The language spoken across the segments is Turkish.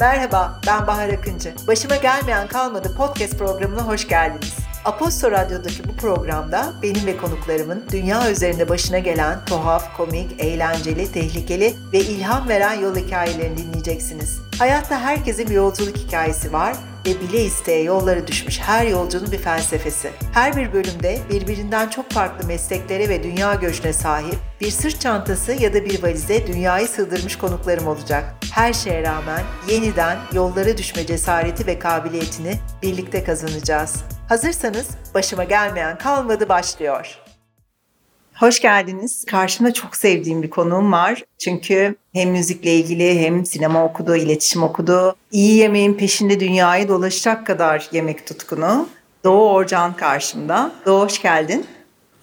Merhaba, ben Bahar Akıncı. Başıma gelmeyen kalmadı podcast programına hoş geldiniz. Aposto Radyo'daki bu programda benim ve konuklarımın dünya üzerinde başına gelen tuhaf, komik, eğlenceli, tehlikeli ve ilham veren yol hikayelerini dinleyeceksiniz. Hayatta herkesin bir yolculuk hikayesi var ve bile isteye yollara düşmüş her yolcunun bir felsefesi. Her bir bölümde birbirinden çok farklı mesleklere ve dünya göçüne sahip bir sırt çantası ya da bir valize dünyayı sığdırmış konuklarım olacak. Her şeye rağmen yeniden yollara düşme cesareti ve kabiliyetini birlikte kazanacağız. Hazırsanız başıma gelmeyen kalmadı başlıyor. Hoş geldiniz. Karşımda çok sevdiğim bir konuğum var. Çünkü hem müzikle ilgili hem sinema okudu, iletişim okudu. İyi yemeğin peşinde dünyayı dolaşacak kadar yemek tutkunu. Doğu Orcan karşımda. Doğu hoş geldin.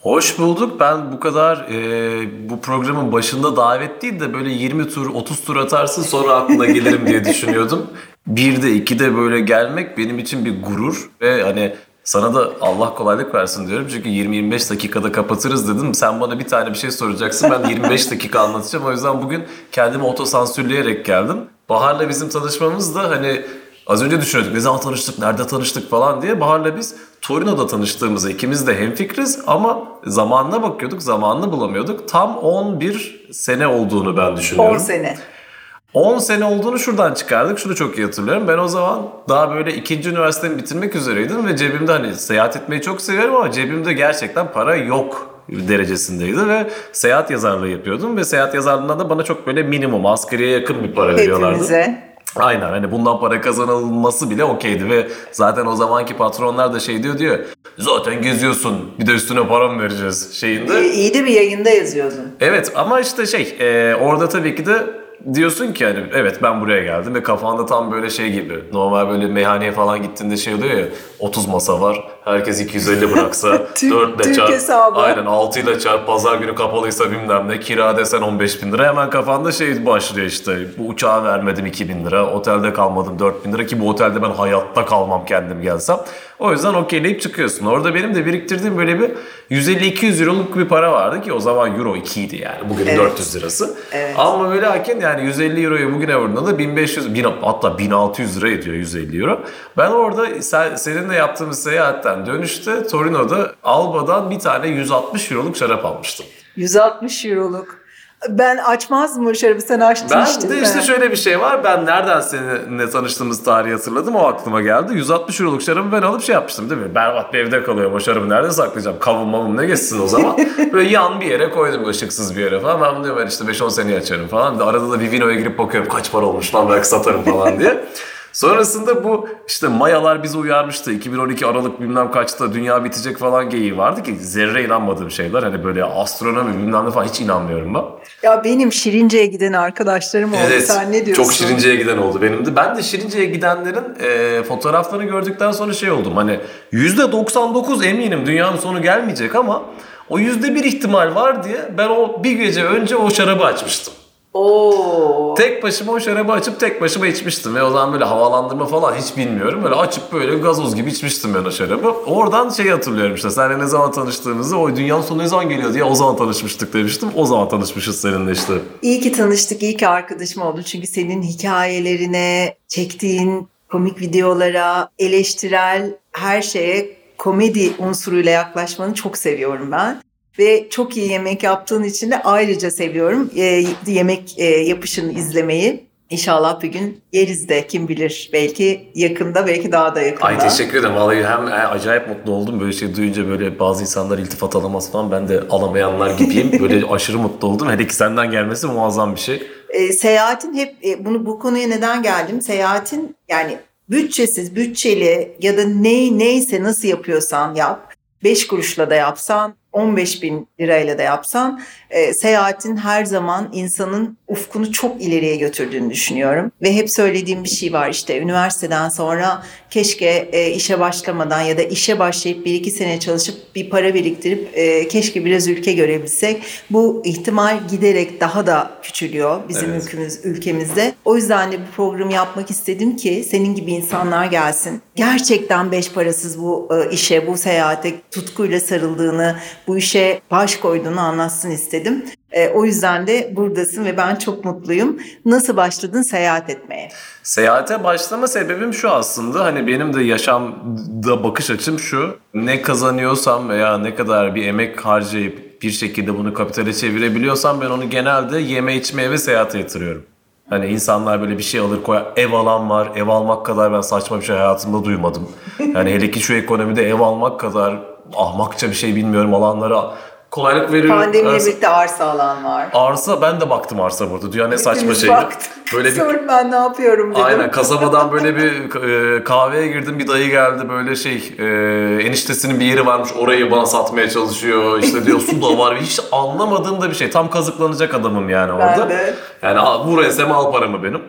Hoş bulduk. Ben bu kadar e, bu programın başında davet değil de böyle 20 tur 30 tur atarsın sonra aklına gelirim diye düşünüyordum. Bir de iki de böyle gelmek benim için bir gurur ve hani sana da Allah kolaylık versin diyorum. Çünkü 20-25 dakikada kapatırız dedim. Sen bana bir tane bir şey soracaksın. Ben 25 dakika anlatacağım. O yüzden bugün kendimi otosansürleyerek geldim. Bahar'la bizim tanışmamız da hani az önce düşünüyorduk. Ne zaman tanıştık, nerede tanıştık falan diye. Bahar'la biz Torino'da tanıştığımızda ikimiz de hemfikriz ama zamanına bakıyorduk, zamanını bulamıyorduk. Tam 11 sene olduğunu ben düşünüyorum. 10 sene. 10 sene olduğunu şuradan çıkardık. Şunu çok iyi hatırlıyorum. Ben o zaman daha böyle ikinci üniversitemi bitirmek üzereydim ve cebimde hani seyahat etmeyi çok seviyorum ama cebimde gerçekten para yok derecesindeydi ve seyahat yazarlığı yapıyordum ve seyahat yazarlığında da bana çok böyle minimum asgariye yakın bir para veriyorlardı. Hepimize. Aynen hani bundan para kazanılması bile okeydi ve zaten o zamanki patronlar da şey diyor diyor zaten geziyorsun bir de üstüne para mı vereceğiz şeyinde. İyi de bir yayında yazıyordun. Evet ama işte şey e, orada tabii ki de diyorsun ki hani evet ben buraya geldim ve kafanda tam böyle şey gibi normal böyle meyhaneye falan gittiğinde şey oluyor ya 30 masa var herkes 250 bıraksa Türk- 4 ile çarp hesabı. aynen 6 ile çarp pazar günü kapalıysa bilmem ne kira desen 15 bin lira hemen kafanda şey başlıyor işte bu uçağa vermedim 2 bin lira otelde kalmadım 4 bin lira ki bu otelde ben hayatta kalmam kendim gelsem o yüzden okeyleyip çıkıyorsun orada benim de biriktirdiğim böyle bir 150-200 euroluk bir para vardı ki o zaman euro 2 idi yani bugün Evet. 400 lirası Evet. ama böyle hakken yani 150 euroyu bugüne vurduğunda da 1500 bin, hatta 1600 lira ediyor 150 euro. Ben orada sen, seninle yaptığımız seyahatten dönüşte Torino'da Alba'dan bir tane 160 euroluk şarap almıştım. 160 euroluk. Ben açmazdım o şarabı sen açtın Ben işte. de işte şöyle bir şey var. Ben nereden seninle tanıştığımız tarihi hatırladım. O aklıma geldi. 160 euroluk şarabı ben alıp şey yapmıştım değil mi? Berbat bir evde kalıyorum. O şarabı nerede saklayacağım? Kavun mavun ne geçsin o zaman? Böyle yan bir yere koydum ışıksız bir yere falan. Ben bunu diyorum ben işte 5-10 seneye açarım falan. Bir arada da Vivino'ya girip bakıyorum kaç para olmuş lan belki satarım falan diye. Sonrasında bu işte Mayalar bizi uyarmıştı. 2012 Aralık bilmem kaçta dünya bitecek falan geyiği vardı ki zerre inanmadığım şeyler. Hani böyle astronomi bilmem ne falan hiç inanmıyorum ben. Ya benim Şirince'ye giden arkadaşlarım oldu. Sen ne diyorsun? Çok Şirince'ye giden oldu benim de. Ben de Şirince'ye gidenlerin e, fotoğraflarını gördükten sonra şey oldum. Hani %99 eminim dünyanın sonu gelmeyecek ama o %1 ihtimal var diye ben o bir gece önce o şarabı açmıştım. Oo. Tek başıma o şarabı açıp tek başıma içmiştim. Ve o zaman böyle havalandırma falan hiç bilmiyorum. Böyle açıp böyle gazoz gibi içmiştim ben o şarabı. Oradan şey hatırlıyorum işte. Seninle ne zaman tanıştığımızı, o dünyanın sonu ne zaman geliyor diye o zaman tanışmıştık demiştim. O zaman tanışmışız seninle işte. İyi ki tanıştık, iyi ki arkadaşım oldun. Çünkü senin hikayelerine, çektiğin komik videolara, eleştirel her şeye komedi unsuruyla yaklaşmanı çok seviyorum ben. Ve çok iyi yemek yaptığın için de ayrıca seviyorum e, yemek e, yapışını izlemeyi. İnşallah bir gün yeriz de kim bilir belki yakında belki daha da yakında. Ay teşekkür ederim. Vallahi hem e, acayip mutlu oldum. Böyle şey duyunca böyle bazı insanlar iltifat alamaz falan. Ben de alamayanlar gibiyim. Böyle aşırı mutlu oldum. Hele ki senden gelmesi muazzam bir şey. E, seyahatin hep e, bunu bu konuya neden geldim? Seyahatin yani bütçesiz, bütçeli ya da ney neyse nasıl yapıyorsan yap. 5 kuruşla da yapsan, 15 bin lirayla da yapsan e, seyahatin her zaman insanın ufkunu çok ileriye götürdüğünü düşünüyorum. Ve hep söylediğim bir şey var işte üniversiteden sonra keşke e, işe başlamadan ya da işe başlayıp bir iki sene çalışıp bir para biriktirip e, keşke biraz ülke görebilsek. Bu ihtimal giderek daha da küçülüyor bizim Evet. ülkemiz, ülkemizde. O yüzden de bu programı yapmak istedim ki senin gibi insanlar gelsin. Gerçekten beş parasız bu e, işe, bu seyahate tutkuyla sarıldığını, bu işe baş koyduğunu anlatsın istedim. İstedim. E, o yüzden de buradasın ve ben çok mutluyum. Nasıl başladın seyahat etmeye? Seyahate başlama sebebim şu aslında hani benim de yaşamda bakış açım şu ne kazanıyorsam veya ne kadar bir emek harcayıp bir şekilde bunu kapitale çevirebiliyorsam ben onu genelde yeme içmeye ve seyahate yatırıyorum. Hani insanlar böyle bir şey alır koyar. Ev alan var. Ev almak kadar ben saçma bir şey hayatımda duymadım. Yani hele ki şu ekonomide ev almak kadar ahmakça bir şey bilmiyorum alanlara kolaylık veriyor. Pandemiyle Arsa- birlikte arsa alan var. Arsa ben de baktım arsa burada. Dünyanın ne saçma şeyi. Böyle bir Sonra ben ne yapıyorum dedim. Aynen kasabadan böyle bir e, kahveye girdim bir dayı geldi böyle şey e, eniştesinin bir yeri varmış orayı bana satmaya çalışıyor işte diyor su da var hiç anlamadığım da bir şey tam kazıklanacak adamım yani orada. Ben de. Yani vur enseme al paramı benim.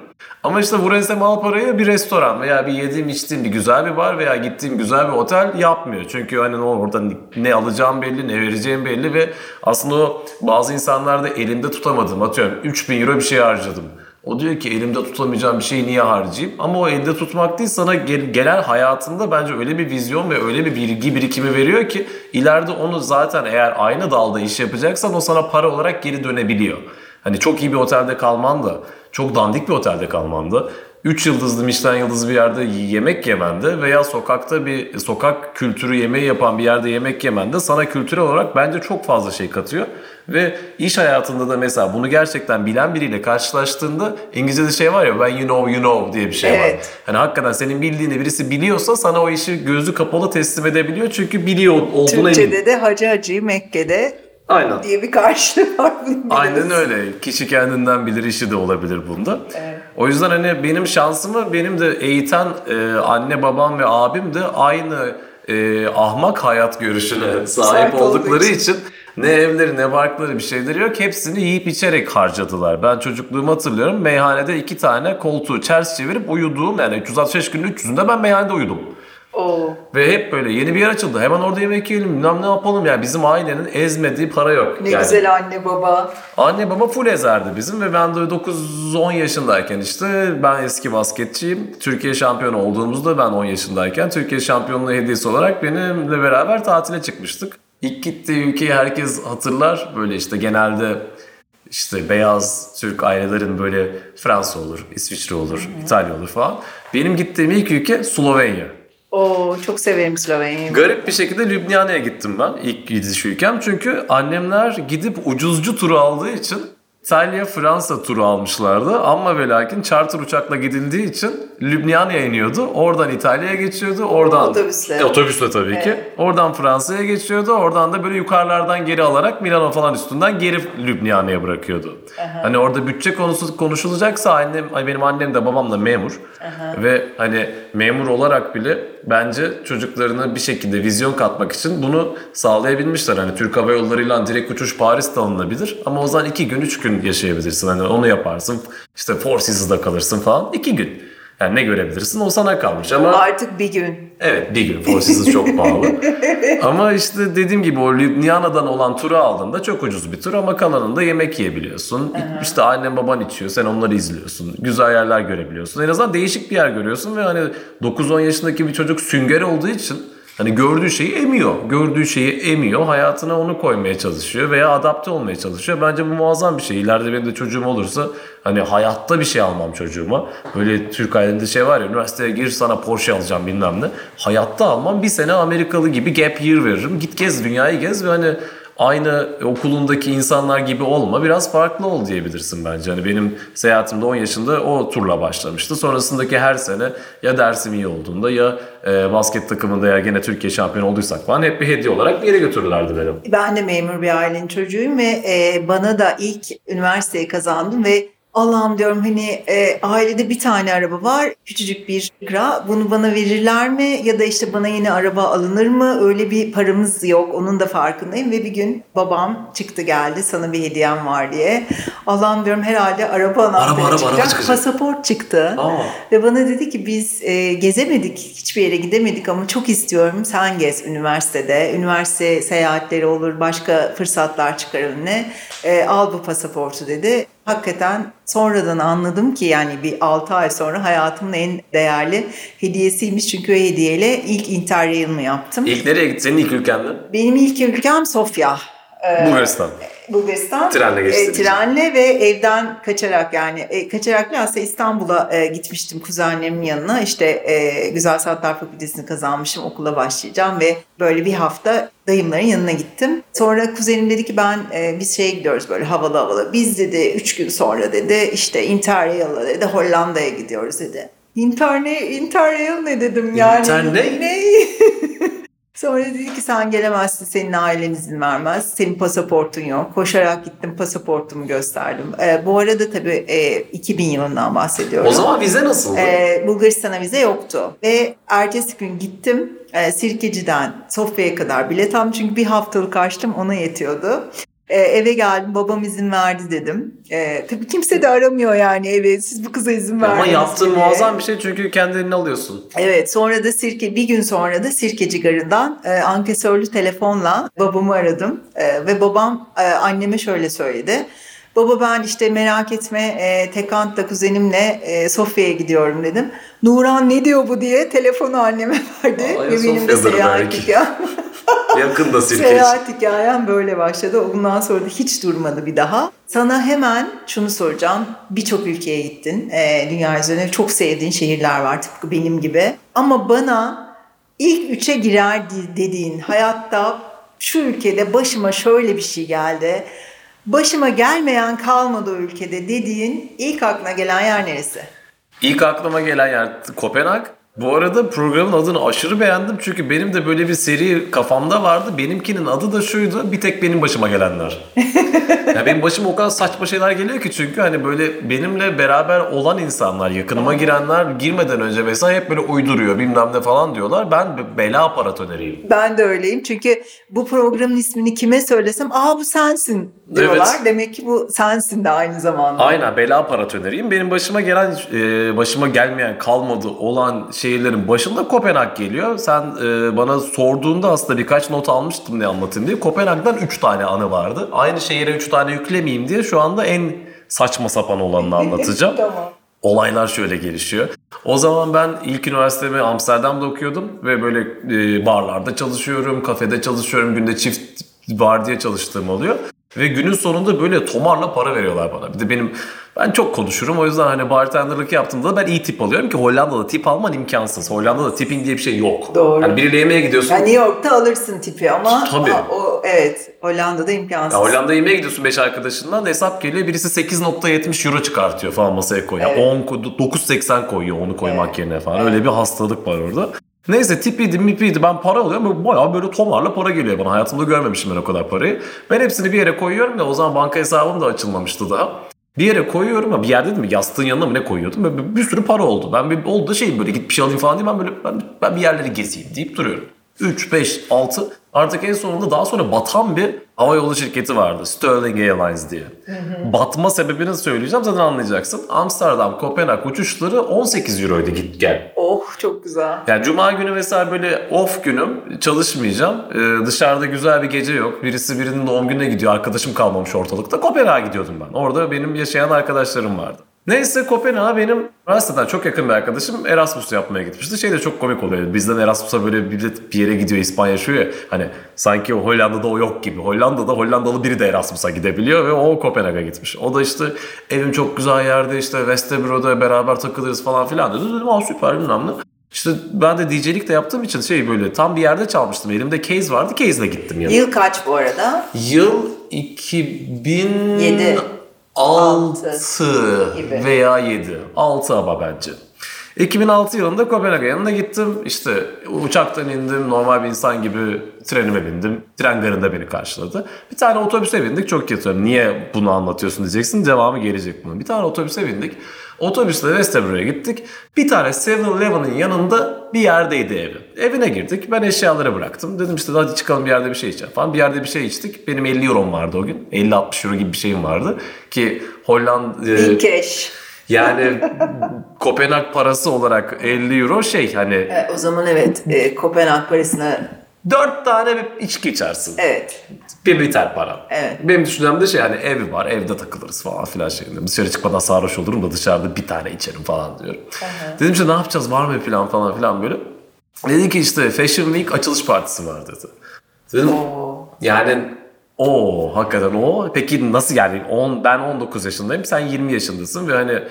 Ama işte al parayı bir restoran veya bir yediğim içtiğim bir güzel bir bar veya gittiğim güzel bir otel yapmıyor. Çünkü hani orada ne alacağım belli ne vereceğim belli ve aslında o bazı insanlarda elimde tutamadım atıyorum 3000 euro bir şey harcadım. O diyor ki elimde tutamayacağım bir şeyi niye harcayayım? Ama o elde tutmak değil sana gel- gelen hayatında bence öyle bir vizyon ve öyle bir bilgi birikimi veriyor ki ileride onu zaten eğer aynı dalda iş yapacaksan o sana para olarak geri dönebiliyor. Hani çok iyi bir otelde kalman da, çok dandik bir otelde kalman da, 3 yıldızlı Michelin yıldızlı bir yerde yemek yemende veya sokakta bir sokak kültürü yemeği yapan bir yerde yemek yemende sana kültürel olarak bence çok fazla şey katıyor. Ve iş hayatında da mesela bunu gerçekten bilen biriyle karşılaştığında İngilizce'de şey var ya ben you know you know diye bir şey var. Evet. Hani hakikaten senin bildiğini birisi biliyorsa sana o işi gözü kapalı teslim edebiliyor çünkü biliyor olduğuna emin. Türkçe'de de Hacı Hacı Mekke'de Aynen. diye bir karşılığı var. Aynen öyle. Kişi kendinden bilir işi de olabilir bunda. O yüzden hani benim şansımı benim de eğiten e, anne babam ve abim de aynı e, ahmak hayat görüşüne sahip oldukları için. için ne evleri ne barkları bir şeyleri yok. Hepsini yiyip içerek harcadılar. Ben çocukluğumu hatırlıyorum. Meyhanede iki tane koltuğu ters çevirip uyuduğum yani 365 günün 300'ünde ben meyhanede uyudum. Oo. Ve hep böyle yeni bir yer açıldı. Hemen orada yemek yiyelim. Bilmem ne yapalım. Yani bizim ailenin ezmediği para yok. Ne yani. güzel anne baba. Anne baba full ezerdi bizim ve ben de 9-10 yaşındayken işte ben eski basketçiyim. Türkiye şampiyonu olduğumuzda ben 10 yaşındayken Türkiye şampiyonluğu hediyesi olarak benimle beraber tatile çıkmıştık. İlk gittiği ülkeyi herkes hatırlar. Böyle işte genelde işte beyaz Türk ailelerin böyle Fransa olur, İsviçre olur, İtalya olur falan. Benim gittiğim ilk ülke Slovenya. Oo çok severim Slovenya'yı. Garip bir şekilde Lübnan'a gittim ben ilk gidiş ülkem. Çünkü annemler gidip ucuzcu turu aldığı için İtalya Fransa turu almışlardı. Ama ve lakin charter uçakla gidildiği için Lübnan'a iniyordu. Oradan İtalya'ya geçiyordu. Oradan Otobüsle. E, otobüsle tabii ki. Oradan Fransa'ya geçiyordu. Oradan da böyle yukarılardan geri alarak Milano falan üstünden geri Lübnan'a bırakıyordu. Hani orada bütçe konusu konuşulacaksa annem, benim annem de babam da memur. Ve hani memur olarak bile bence çocuklarına bir şekilde vizyon katmak için bunu sağlayabilmişler. Hani Türk Hava Yolları'yla direkt uçuş Paris'te alınabilir. Ama o zaman iki gün, üç gün yaşayabilirsin. Hani onu yaparsın. İşte Four Seasons'da kalırsın falan. iki gün. Yani ne görebilirsin o sana kalmış ama Artık bir gün. Evet bir gün Four Seasons çok pahalı. ama işte dediğim gibi o Ljubljana'dan olan turu aldığında çok ucuz bir tur ama kalanında yemek yiyebiliyorsun. İşte annen baban içiyor sen onları izliyorsun. Güzel yerler görebiliyorsun. En azından değişik bir yer görüyorsun ve hani 9-10 yaşındaki bir çocuk sünger olduğu için Hani gördüğü şeyi emiyor. Gördüğü şeyi emiyor. Hayatına onu koymaya çalışıyor veya adapte olmaya çalışıyor. Bence bu muazzam bir şey. İleride benim de çocuğum olursa hani hayatta bir şey almam çocuğuma. Böyle Türk ailinde şey var ya üniversiteye gir sana Porsche alacağım bilmem ne. Hayatta almam. Bir sene Amerikalı gibi gap year veririm. Git gez dünyayı gez ve hani aynı okulundaki insanlar gibi olma biraz farklı ol diyebilirsin bence. Hani benim seyahatimde 10 yaşında o turla başlamıştı. Sonrasındaki her sene ya dersim iyi olduğunda ya e, basket takımında ya gene Türkiye şampiyonu olduysak falan hep bir hediye olarak bir yere götürürlerdi beni. Ben de memur bir ailenin çocuğuyum ve e, bana da ilk üniversiteyi kazandım ve Allah'ım diyorum hani e, ailede bir tane araba var küçücük bir kira bunu bana verirler mi? Ya da işte bana yine araba alınır mı? Öyle bir paramız yok onun da farkındayım. Ve bir gün babam çıktı geldi sana bir hediyem var. diye. Allah'ım diyorum herhalde araba anahtarı araba, araba çıkacak çıkacak. pasaport çıktı. Aa. ve bana dedi ki biz e, gezemedik hiçbir yere gidemedik ama çok istiyorum. Sen gez üniversitede. Üniversite seyahatleri olur başka fırsatlar çıkar önüne. E, al bu pasaportu. dedi. Hakikaten sonradan anladım ki yani bir 6 ay sonra hayatımın en değerli hediyesiymiş. Çünkü o hediyeyle ilk Interrail'ımı yaptım. İlk nereye gittin? Senin ilk ülkende? Benim ilk ülkem Sofya. Ee, Bulgaristan. Trenle geçtiniz. E, trenle ve evden kaçarak yani e, kaçarak aslında İstanbul'a e, gitmiştim kuzenlerimin yanına. İşte e, Güzel Sanatlar Fakültesini kazanmışım okula başlayacağım ve böyle bir hafta dayımların yanına gittim. Sonra kuzenim dedi ki ben e, biz şeye gidiyoruz böyle havalı havalı. Biz dedi üç gün sonra dedi işte Interrail'la dedi Hollanda'ya gidiyoruz dedi. Interne, Interrail ne dedim yani. Inter ne? Sonra dedi ki sen gelemezsin, senin ailen izin vermez, senin pasaportun yok. Koşarak gittim, pasaportumu gösterdim. Ee, bu arada tabii e, 2000 yılından bahsediyorum. O zaman vize nasıldı? Ee, Bulgaristan'a vize yoktu. Ve ertesi gün gittim, e, Sirkeci'den Sofya'ya kadar bilet aldım. Çünkü bir haftalık açtım, ona yetiyordu. Ee, eve geldim, babam izin verdi dedim. Ee, tabii kimse de aramıyor yani eve, siz bu kıza izin Ama verdiniz yaptığın diye. muazzam bir şey çünkü kendi eline alıyorsun. Evet sonra da Sirke bir gün sonra da Sirkeci Garı'ndan e, ankesörlü telefonla babamı aradım E, ve babam e, anneme şöyle söyledi. Baba ben işte merak etme e, Tekant'la kuzenimle e, Sofya'ya gidiyorum dedim. Nuran ne diyor bu diye telefonu anneme verdi Ay, ve benim de Sofya'dır seyahat belki. hikayem, Yakında sirkeç. seyahat hikayem böyle başladı. Bundan sonra da hiç durmadı bir daha. Sana hemen şunu soracağım. Birçok ülkeye gittin. E, dünya üzerinde çok sevdiğin şehirler var tıpkı benim gibi. Ama bana ilk üçe girer di- dediğin hayatta şu ülkede başıma şöyle bir şey geldi. Başıma gelmeyen kalmadı o ülkede dediğin ilk aklına gelen yer neresi? İlk aklıma gelen yer Kopenhag. Bu arada programın adını aşırı beğendim çünkü benim de böyle bir seri kafamda vardı. Benimkinin adı da şuydu, bir tek benim başıma gelenler. ya benim başıma o kadar saçma şeyler geliyor ki çünkü hani böyle benimle beraber olan insanlar, yakınıma girenler girmeden önce mesela hep böyle uyduruyor bilmem ne falan diyorlar. Ben be- bela paratoneriyim. Ben de öyleyim çünkü bu programın ismini kime söylesem aa bu sensin diyorlar. Evet. Demek ki bu sensin de aynı zamanda. Aynen bela paratoneriyim. Benim başıma gelen, e, başıma gelmeyen kalmadı olan şehirlerin başında Kopenhag geliyor. Sen e, bana sorduğunda aslında birkaç not almıştım ne anlatayım diye. Kopenhag'dan 3 tane anı vardı. Aynı şehire 3 tane yüklemeyeyim diye şu anda en saçma sapan olanını anlatacağım. tamam. Olaylar şöyle gelişiyor. O zaman ben ilk üniversitemi Amsterdam'da okuyordum ve böyle e, barlarda çalışıyorum, kafede çalışıyorum, günde çift vardiya çalıştığım oluyor. Ve günün sonunda böyle tomarla para veriyorlar bana. Bir de benim ben çok konuşurum o yüzden hani bartenderlık yaptığımda da ben iyi tip alıyorum ki Hollanda'da tip alman imkansız. Hollanda'da tipping diye bir şey yok. Doğru. Yani biriyle yemeğe gidiyorsun. Yani New York'ta alırsın tipi ama Tabii. Aa, o evet Hollanda'da imkansız. Ya Hollanda'ya yemeğe gidiyorsun 5 arkadaşından hesap geliyor birisi 8.70 euro çıkartıyor falan masaya koyuyor. Evet. 10 ko- 9.80 koyuyor onu koymak yerine falan. Öyle bir hastalık var orada. Neyse tipiydi mipiydi ben para alıyorum böyle bayağı böyle tomarla para geliyor bana. Hayatımda görmemişim ben o kadar parayı. Ben hepsini bir yere koyuyorum da o zaman banka hesabım da açılmamıştı daha. Bir yere koyuyorum ama bir yerde değil mi yastığın yanına mı ne koyuyordum. Böyle bir, bir sürü para oldu. Ben bir oldu da şeyim böyle git bir şey alayım falan diye ben böyle ben, ben bir yerleri gezeyim deyip duruyorum. 3, 5, 6 artık en sonunda daha sonra batan bir havayolu şirketi vardı. Sterling Airlines diye. Batma sebebini söyleyeceğim zaten anlayacaksın. Amsterdam, Kopenhag uçuşları 18 euroydu git gel. Oh çok güzel. Yani cuma günü mesela böyle off günüm çalışmayacağım. Ee, dışarıda güzel bir gece yok. Birisi birinin doğum gününe gidiyor. Arkadaşım kalmamış ortalıkta. Kopenhag'a gidiyordum ben. Orada benim yaşayan arkadaşlarım vardı. Neyse Kopenhag'a benim üniversiteden çok yakın bir arkadaşım Erasmus yapmaya gitmişti. Şey de çok komik oluyor. Bizden Erasmus'a böyle millet bir yere gidiyor İspanya yaşıyor ya. Hani sanki Hollanda'da o yok gibi. Hollanda'da Hollandalı biri de Erasmus'a gidebiliyor ve o Kopenhag'a gitmiş. O da işte evim çok güzel yerde işte Westerbro'da beraber takılırız falan filan dedi. Dedim aa süper bilmem ne. İşte ben de DJ'lik de yaptığım için şey böyle tam bir yerde çalmıştım. Elimde case vardı. Case'le gittim yani. Yıl kaç bu arada? Yıl 2007. 6 veya 7. 6 ama bence. 2006 yılında Kopenhag'a yanına gittim. İşte uçaktan indim. Normal bir insan gibi trenime bindim. Tren garında beni karşıladı. Bir tane otobüse bindik. Çok kötü. Niye bunu anlatıyorsun diyeceksin. Devamı gelecek bunun. Bir tane otobüse bindik. Otobüsle Westerbro'ya gittik. Bir tane 7-Eleven'ın yanında bir yerdeydi evi. Evine girdik. Ben eşyaları bıraktım. Dedim işte hadi çıkalım bir yerde bir şey içelim falan. Bir yerde bir şey içtik. Benim 50 eurom vardı o gün. 50-60 euro gibi bir şeyim vardı. Ki Hollanda... e, Big cash. Yani Kopenhag parası olarak 50 euro şey hani E, o zaman evet e, Kopenhag parasına 4 tane bir içki içersin. evet. Bir biter para. Evet. Benim düşüncemde şey hani evi var evde takılırız falan filan şeyinde. Dışarı çıkmadan sarhoş olurum da dışarıda bir tane içerim falan diyorum. Dedim işte ne yapacağız var mı plan falan filan böyle. Dedi ki işte Fashion Week açılış partisi var dedi. Dedim Oo. yani Oo hakikaten o. Peki nasıl yani? 10 ben 19 yaşındayım sen 20 yaşındasın ve hani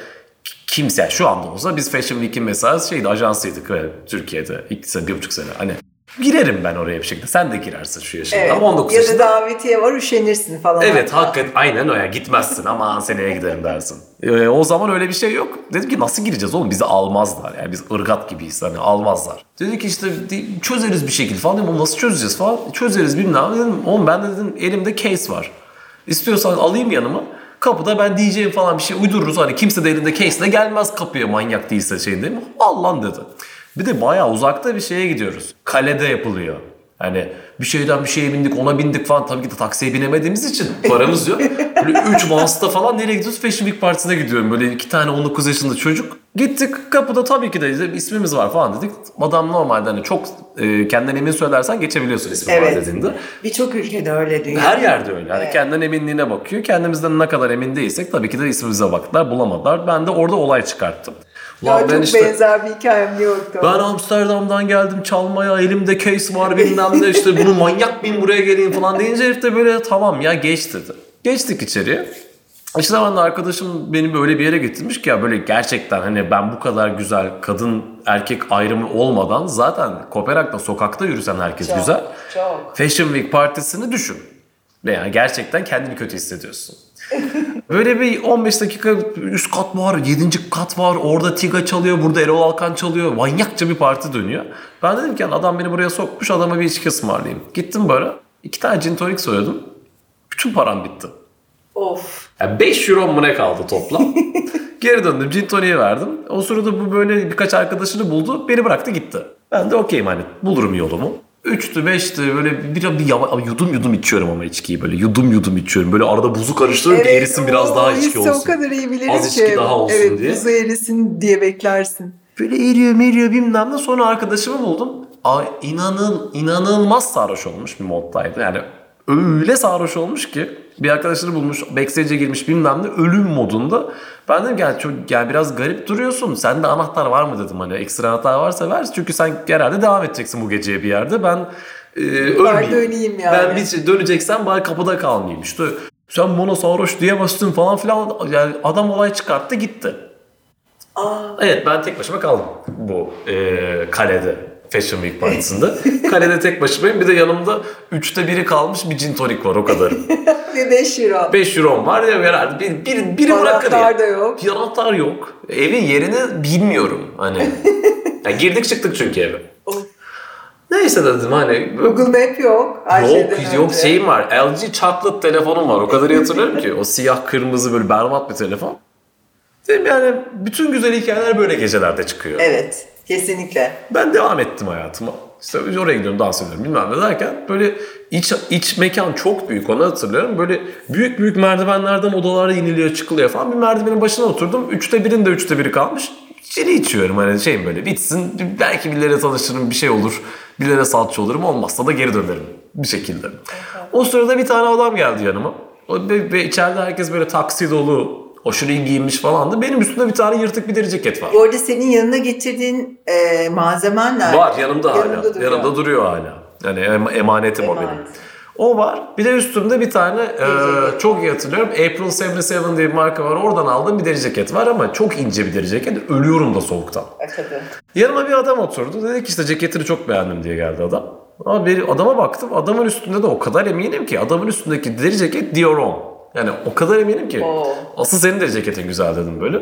kimse şu anda olsa biz Fashion Week'in mesela şeydi ajansıydık ve Türkiye'de. İki sene bir buçuk sene hani girerim ben oraya bir şekilde sen de girersin şu yaşında Evet. ama 19 ya da yaşında. davetiye var üşenirsin falan. Evet hakikaten aynen öyle gitmezsin ama seneye giderim dersin. Ee, o zaman öyle bir şey yok. Dedim ki nasıl gireceğiz oğlum bizi almazlar. Yani biz ırgat gibiyiz hani almazlar. Dedi ki işte çözeriz bir şekilde falan dedim "Oğlum nasıl çözeceğiz falan. Çözeriz bilmem dedim. Oğlum ben de dedim elimde case var. İstiyorsan alayım yanıma. Kapıda ben diyeceğim falan bir şey uydururuz. Hani kimse de elinde case'le gelmez kapıya manyak değilse şey değil mi? Al lan dedi. Bir de bayağı uzakta bir şeye gidiyoruz. Kalede yapılıyor. Hani bir şeyden bir şeye bindik ona bindik falan. Tabii ki de taksiye binemediğimiz için paramız yok. Böyle 3 vasıta falan nereye gidiyoruz? Fashion Week Partisi'ne gidiyorum. Böyle iki tane 19 yaşında çocuk. Gittik kapıda tabii ki de ismimiz var falan dedik. Adam normalde hani çok e, kendinden emin söylersen geçebiliyorsun ismi var Evet. dediğinde. Birçok ülkede öyle dünya. Her yerde öyle. Yani kendinden eminliğine bakıyor. Kendimizden ne kadar emin değilsek tabii ki de ismimize baktılar. Bulamadılar. Ben de orada olay çıkarttım. Ya Ulan çok benzer bir hikayem York'ta. ben Amsterdam'dan geldim çalmaya elimde case var bilmem ne işte bunu manyak bin buraya geleyim falan deyince herif de böyle tamam ya geç dedi. Geçtik içeriye. İşte de arkadaşım beni böyle bir yere getirmiş ki ya böyle gerçekten hani ben bu kadar güzel kadın erkek ayrımı olmadan zaten Kopenhag'da sokakta yürüsen herkes Çok, güzel. çok. Fashion Week partisini düşün. Yani gerçekten kendini kötü hissediyorsun. Böyle bir 15 dakika üst kat var, 7. kat var. Orada Tiga çalıyor, burada Erol Alkan çalıyor. Manyakça bir parti dönüyor. Ben dedim ki "Yani adam beni buraya sokmuş, adama bir içki ısmarlayayım. Gittim bara, iki tane gin tonic söyledim. Bütün param bitti. Of. Yani 5 euro mu ne kaldı toplam? Geri döndüm, gin tonic'e verdim. O sırada bu böyle birkaç arkadaşını buldu, beni bıraktı gitti. Ben de okeyim hani bulurum yolumu. Üçtü, beşti böyle bir, bir yava, yudum yudum içiyorum ama içkiyi böyle yudum yudum içiyorum. Böyle arada buzu karıştırıyorum ki erisin biraz daha içki olsun. o kadar iyi bilirim Az ki. içki daha olsun evet, diye. buzu erisin diye beklersin. Böyle eriyor meriyor bilmem ne. Sonra arkadaşımı buldum. Ay, inanın, inanılmaz sarhoş olmuş bir moddaydı. Yani öyle sarhoş olmuş ki bir arkadaşını bulmuş, backstage'e girmiş bilmem ne ölüm modunda. Ben dedim ki yani, çok, yani biraz garip duruyorsun. Sende anahtar var mı dedim hani ekstra anahtar varsa ver. Çünkü sen herhalde devam edeceksin bu geceye bir yerde. Ben e, ölmeyeyim. döneyim yani. Ben bir şey döneceksen bari kapıda kalmayayım işte. Sen bana sarhoş diyemezsin falan filan. Yani adam olay çıkarttı gitti. Aa, Evet ben tek başıma kaldım bu e, kalede Fashion Week partisinde. kalede tek başımayım bir de yanımda üçte biri kalmış bir gin tonic var o kadarım. ve 5 euro. 5 euro'm var ya herhalde bir, bir, biri bırakır ya. Anahtar da yok. Bir anahtar yok. Evin yerini bilmiyorum hani. Yani girdik çıktık çünkü eve. Neyse dedim hani Google Map yok. Her Yok yok önce. şeyim var. LG chocolate telefonum var. O kadar iyi hatırlıyorum ki. O siyah kırmızı böyle berbat bir telefon. Dedim yani bütün güzel hikayeler böyle gecelerde çıkıyor. Evet. Kesinlikle. Ben devam ettim hayatıma. İşte oraya gidiyorum dans ediyorum bilmem ne derken böyle iç, iç mekan çok büyük onu hatırlıyorum. Böyle büyük büyük merdivenlerden odalara iniliyor çıkılıyor falan. Bir merdivenin başına oturdum. Üçte birin de üçte biri kalmış. İçeri içiyorum hani şeyim böyle bitsin. Belki birileriyle tanışırım bir şey olur. Birilere salça olurum olmazsa da geri dönerim bir şekilde. O sırada bir tane adam geldi yanıma. Ve, ve içeride herkes böyle taksi dolu aşırı iyi giyinmiş falandı. Benim üstümde bir tane yırtık bir deri ceket var. Bu arada senin yanına getirdiğin e, malzemen nerede? Var yanımda hala. Yanında duruyor. Yanımda duruyor hala. Yani em- emanetim o Emanet. benim. O var. Bir de üstümde bir tane e, çok iyi hatırlıyorum. April 77 diye bir marka var. Oradan aldığım bir deri ceket var ama çok ince bir deri ceket. Ölüyorum da soğuktan. Hakikaten. Yanıma bir adam oturdu. Dedi ki işte ceketini çok beğendim diye geldi adam. Ama bir adama baktım. Adamın üstünde de o kadar eminim ki. Adamın üstündeki deri ceket Dior Homme. Yani o kadar eminim ki. Oo. Asıl senin deri ceketin güzel dedim böyle.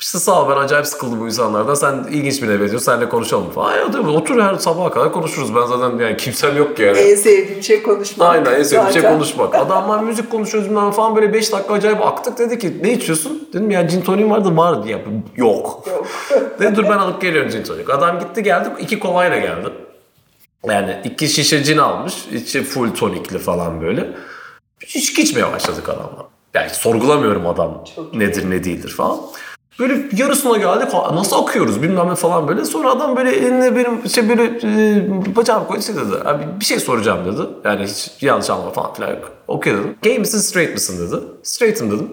İşte sağ ol ben acayip sıkıldım bu insanlardan. Sen ilginç birine benziyorsun. Seninle konuşalım falan. Ya tabii otur her sabaha kadar konuşuruz. Ben zaten yani kimsem yok ki yani. En sevdiğim şey konuşmak. Aynen en sevdiğim şey Zaten. konuşmak. Adamlar müzik konuşuyoruz falan böyle 5 dakika acayip aktık. Dedi ki ne içiyorsun? Dedim ya gin tonic vardı var. Ya, yok. Yok. Dedi dur ben alıp geliyorum gin tonic. Adam gitti geldi iki kolayla geldi. Yani iki şişe cin almış. içi full tonikli falan böyle. İçki içmeye başladık adamla. Yani sorgulamıyorum adam Çok nedir ne değildir falan. Böyle yarısına geldik "Ha, nasıl akıyoruz bilmem ne falan böyle. Sonra adam böyle eline benim şey böyle e, bacağımı koydu şey dedi. Abi bir şey soracağım dedi. Yani hiç yanlış anlama falan filan yok. Okey dedim. Gay misin straight misin dedi. Straight'im dedim.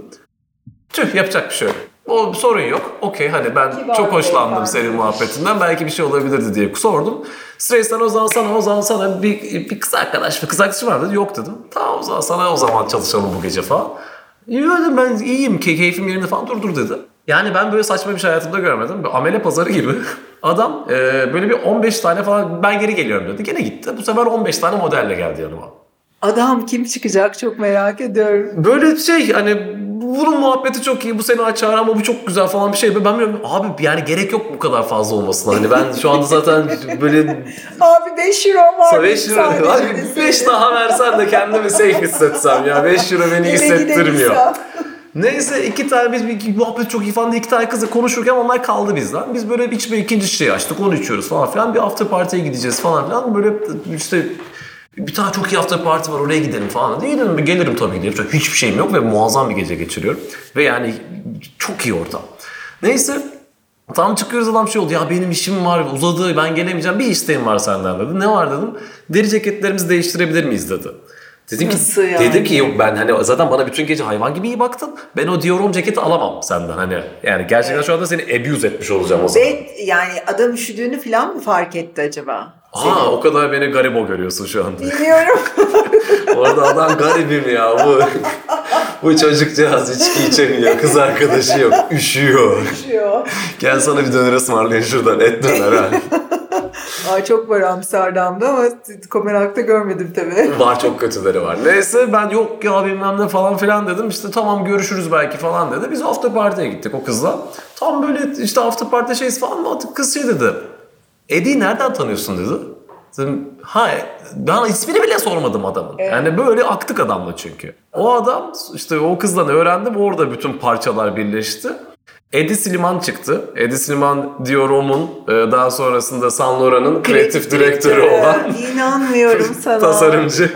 Tüh yapacak bir şey yok. O sorun yok. Okey hani ben Kibar çok hoşlandım senin muhabbetinden. Belki bir şey olabilirdi diye sordum. Stresten o zaman sana o zaman sana bir, bir kız arkadaş bir kız arkadaşım var dedi. Yok dedim. Tamam o zaman sana o zaman çalışalım bu gece falan. İyi dedim ben iyiyim ki keyfim yerinde falan dur dur dedi. Yani ben böyle saçma bir şey hayatımda görmedim. Bir amele pazarı gibi. Adam e, böyle bir 15 tane falan ben geri geliyorum dedi. Gene gitti. Bu sefer 15 tane modelle geldi yanıma. Adam kim çıkacak çok merak ediyorum. Böyle şey hani bunun muhabbeti çok iyi bu seni açar ama bu çok güzel falan bir şey. Ben bilmiyorum abi yani gerek yok bu kadar fazla olmasına. Hani ben şu anda zaten böyle Abi 5 euro var. 5 lira abi 5 daha versen de kendimi safe hissetsem ya 5 lira beni hissettirmiyor. Neyse iki tane biz bir muhabbet çok iyi falan diye iki tane kızla konuşurken onlar kaldı bizden. Biz böyle içme ikinci şey açtık onu içiyoruz falan filan. Bir after party'ye gideceğiz falan filan. Böyle işte bir tane çok iyi after party var oraya gidelim falan. Diye dedim gelirim tabii diye. Çünkü hiçbir şeyim yok ve muazzam bir gece geçiriyorum. Ve yani çok iyi ortam. Neyse Tam çıkıyoruz adam şey oldu ya benim işim var uzadı ben gelemeyeceğim bir isteğim var senden dedi. Ne var dedim. Deri ceketlerimizi değiştirebilir miyiz dedi. Dedim ki, Nasıl yani? dedim ki yok ben hani zaten bana bütün gece hayvan gibi iyi baktın. Ben o Diorom ceketi alamam senden hani. Yani gerçekten şu anda seni abuse etmiş olacağım o zaman. Ve yani adam üşüdüğünü falan mı fark etti acaba? Aa o kadar beni garibo görüyorsun şu anda. Bilmiyorum. Orada adam garibim ya bu. bu çocukcağız içki içemiyor. Kız arkadaşı yok. Üşüyor. Üşüyor. Gel sana bir döner ısmarlayın şuradan. Et döner ha. Ay çok var Amsterdam'da ama Kopenhag'da görmedim tabii. Var çok kötüleri var. Neyse ben yok ya bilmem ne falan filan dedim. İşte tamam görüşürüz belki falan dedi. Biz after party'ye gittik o kızla. Tam böyle işte after party şeysi falan mı kız şey dedi. Eddie'yi nereden tanıyorsun dedi. Dedim ha ben ismini bile sormadım adamın. Yani böyle aktık adamla çünkü. O adam işte o kızdan öğrendim orada bütün parçalar birleşti. Eddie Sliman çıktı. Eddie Sliman Diorom'un e, daha sonrasında Saint Laurent'ın kreatif direktörü olan İnanmıyorum sana. tasarımcı.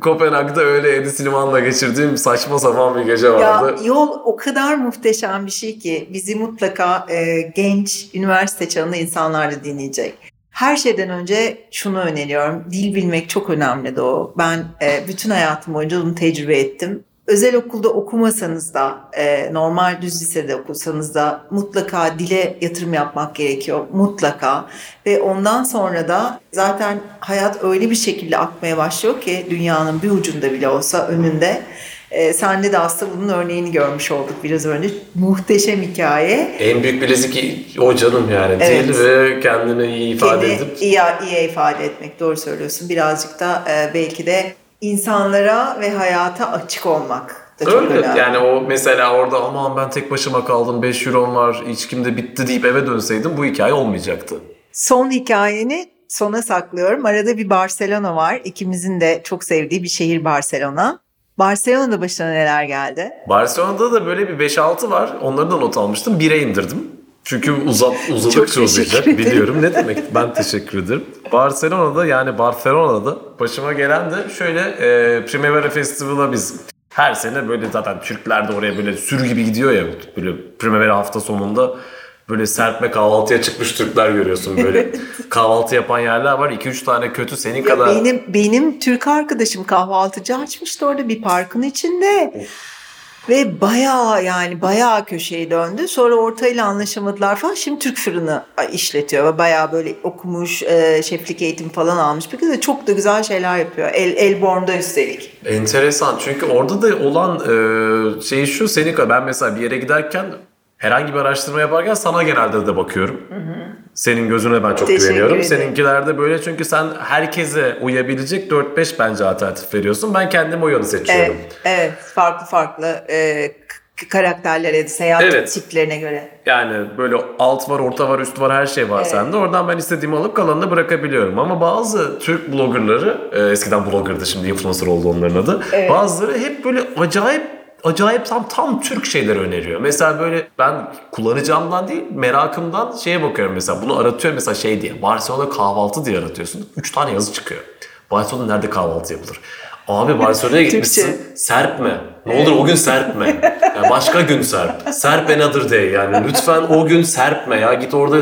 Kopenhag'da öyle Eddie Sliman'la geçirdiğim saçma sapan bir gece Ya vardı. yol o kadar muhteşem bir şey ki bizi mutlaka e, genç üniversite çağında insanlar da dinleyecek. Her şeyden önce şunu öneriyorum. Dil bilmek çok önemli de o. Ben e, bütün hayatım boyunca bunu tecrübe ettim. Özel okulda okumasanız da, e, normal düz lisede okusanız da mutlaka dile yatırım yapmak gerekiyor. Mutlaka. Ve ondan sonra da zaten hayat öyle bir şekilde akmaya başlıyor ki dünyanın bir ucunda bile olsa önünde. E, sende de aslında bunun örneğini görmüş olduk biraz önce. Muhteşem hikaye. En büyük bilezik o canım yani. Evet. Dil ve kendini iyi ifade Kendini edip iyi, iyi ifade etmek. Doğru söylüyorsun. Birazcık da e, belki de insanlara ve hayata açık olmak da çok Öyle önemli. yani o mesela orada aman ben tek başıma kaldım 5 eurom var içkim de bitti deyip eve dönseydim bu hikaye olmayacaktı. Son hikayeni sona saklıyorum. Arada bir Barcelona var. İkimizin de çok sevdiği bir şehir Barcelona. Barcelona'da başına neler geldi? Barcelona'da da böyle bir 5-6 var. Onları da not almıştım. 1'e indirdim. Çünkü uzat, uzadıkça uzayacak biliyorum. Ne demek? Ben teşekkür ederim. Barcelona'da yani Barcelona'da başıma gelen de şöyle e, Primavera Festival'a biz her sene böyle zaten Türkler de oraya böyle sürü gibi gidiyor ya böyle Primavera hafta sonunda böyle serpme kahvaltıya çıkmış Türkler görüyorsun böyle. kahvaltı yapan yerler var. 2-3 tane kötü senin Ya kadar. benim benim Türk arkadaşım kahvaltıcı açmıştı orada bir parkın içinde. Ve bayağı yani bayağı köşeyi döndü. Sonra ortayla anlaşamadılar falan. Şimdi Türk fırını işletiyor ve bayağı böyle okumuş, e, şeflik eğitimi falan almış bir kız çok da güzel şeyler yapıyor. El, Elborn'da üstelik. Enteresan çünkü orada da olan e, şey şu senin ben mesela bir yere giderken herhangi bir araştırma yaparken sana genelde de bakıyorum. Senin gözüne ben çok Teşekkür güveniyorum. ederim. Seninkilerde böyle çünkü sen herkese uyabilecek 4-5 bence alternatif veriyorsun. Ben kendim o yolu seçiyorum. Evet, evet farklı farklı e, karakterlere, seyahat Evet. tiplerine göre. Yani böyle alt var, orta var, üst var her şey var Evet. sende. Oradan ben istediğimi alıp kalanını bırakabiliyorum. Ama bazı Türk bloggerları, e, eskiden bloggerdı şimdi influencer oldu onların adı. Evet. Bazıları hep böyle acayip acayip tam tam Türk şeyler öneriyor. Mesela böyle ben kullanacağımdan değil merakımdan şeye bakıyorum mesela bunu aratıyorum mesela şey diye Barcelona kahvaltı diye aratıyorsun. 3 tane yazı çıkıyor. Barcelona nerede kahvaltı yapılır? Abi Barcelona'ya gitmişsin. Serpme. Ne olur o gün serpme. Ya başka gün serp. Serp another day yani. Lütfen o gün serpme ya. Git orada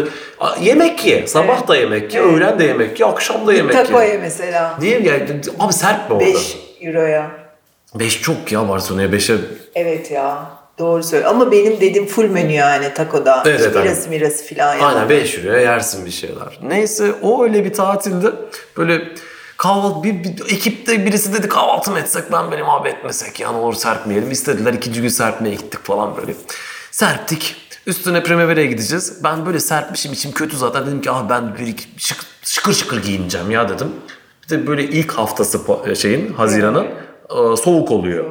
yemek ye. Sabah da yemek ye, öğlen de yemek ye, akşam da yemek ye. Takoya mesela Değil mi? Yani, abi serpme orada. 5 euroya. 5 çok ya Barcelona'ya 5'e Evet ya. Doğru söylüyor. Ama benim dediğim full menü yani takoda. Evet, evet, Mirası mirası falan yani. Aynen 5 euroya yersin bir şeyler. Neyse o öyle bir tatilde böyle kahvaltı bir, bir ekipte birisi dedi kahvaltı mı etsek ben benim abi etmesek ya ne olur serpmeyelim. İstediler ikinci gün serpmeye gittik falan böyle. Serptik. Üstüne Primavera'ya gideceğiz. Ben böyle serpmişim içim kötü zaten. Dedim ki ah ben bir iki şık- şıkır şıkır giyineceğim ya dedim. Bir de böyle ilk haftası şeyin Haziran'ın e, soğuk oluyor.